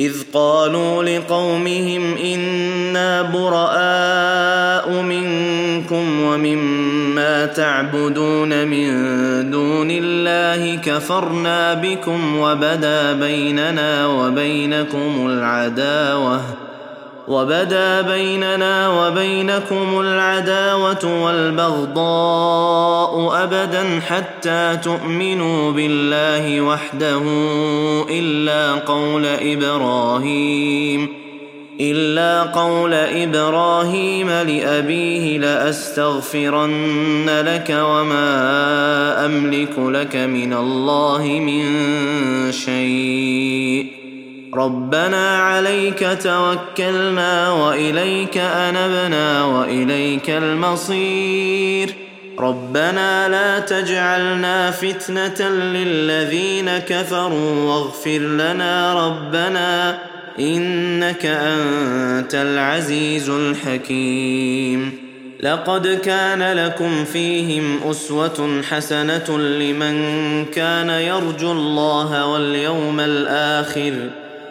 إذ قالوا لقومهم إنا براء منكم ومما تعبدون من دون الله كفرنا بكم وبدا بيننا وبينكم العداوة وبدا بيننا وبينكم العداوة والبغضاء أبدا حتى تؤمنوا بالله وحده إلا قول إبراهيم إلا قول إبراهيم لأبيه لأستغفرن لك وما أملك لك من الله من شيء. ربنا عليك توكلنا وإليك أنبنا وإليك المصير. ربنا لا تجعلنا فتنة للذين كفروا واغفر لنا ربنا إنك أنت العزيز الحكيم. لقد كان لكم فيهم أسوة حسنة لمن كان يرجو الله واليوم الآخر.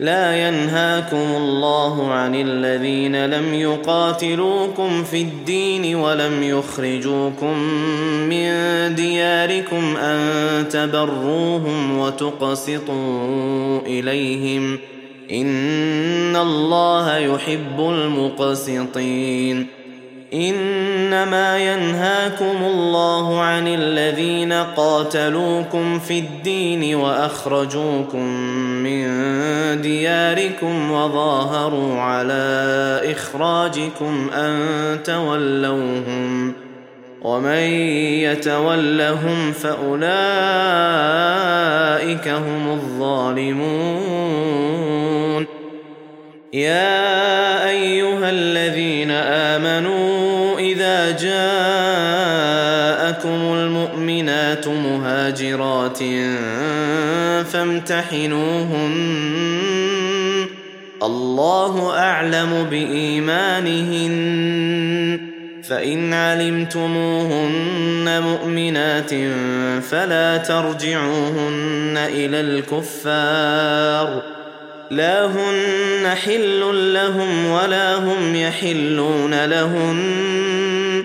لا ينهاكم الله عن الذين لم يقاتلوكم في الدين ولم يخرجوكم من دياركم أن تبروهم وتقسطوا إليهم إن الله يحب المقسطين إنما ينهاكم الله عن الذين قاتلوكم في الدين وأخرجوكم من دياركم وظاهروا على إخراجكم أن تولوهم ومن يتولهم فأولئك هم الظالمون. يا أيها الذين آمنوا إذا جاءكم المؤمنات مهاجرات فامتحنوهن الله اعلم بايمانهن فان علمتموهن مؤمنات فلا ترجعوهن إلى الكفار لا هن حل لهم ولا هم يحلون لهن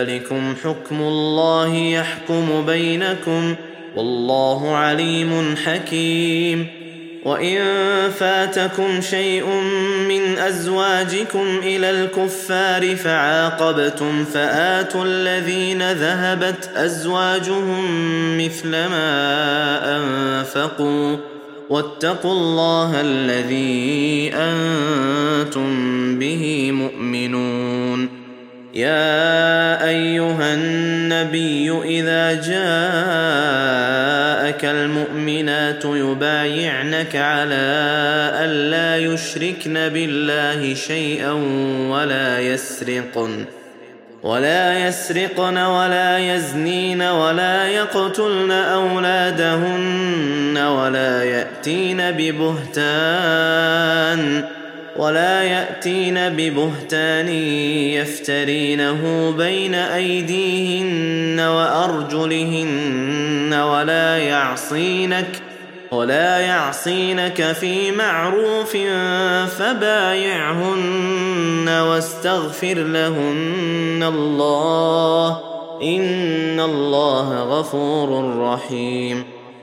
ذلكم حكم الله يحكم بينكم والله عليم حكيم. وإن فاتكم شيء من أزواجكم إلى الكفار فعاقبتم فآتوا الذين ذهبت أزواجهم مثل ما أنفقوا واتقوا الله الذي أنتم به مؤمنون. يا أيها النبي إذا جاءك المؤمنات يبايعنك على الا يشركن بالله شيئا ولا يسرقن ولا يسرقن ولا يزنين ولا يقتلن أولادهن ولا يأتين ببهتان. ولا يأتين ببهتان يفترينه بين أيديهن وأرجلهن ولا يعصينك ولا يعصينك في معروف فبايعهن واستغفر لهن الله إن الله غفور رحيم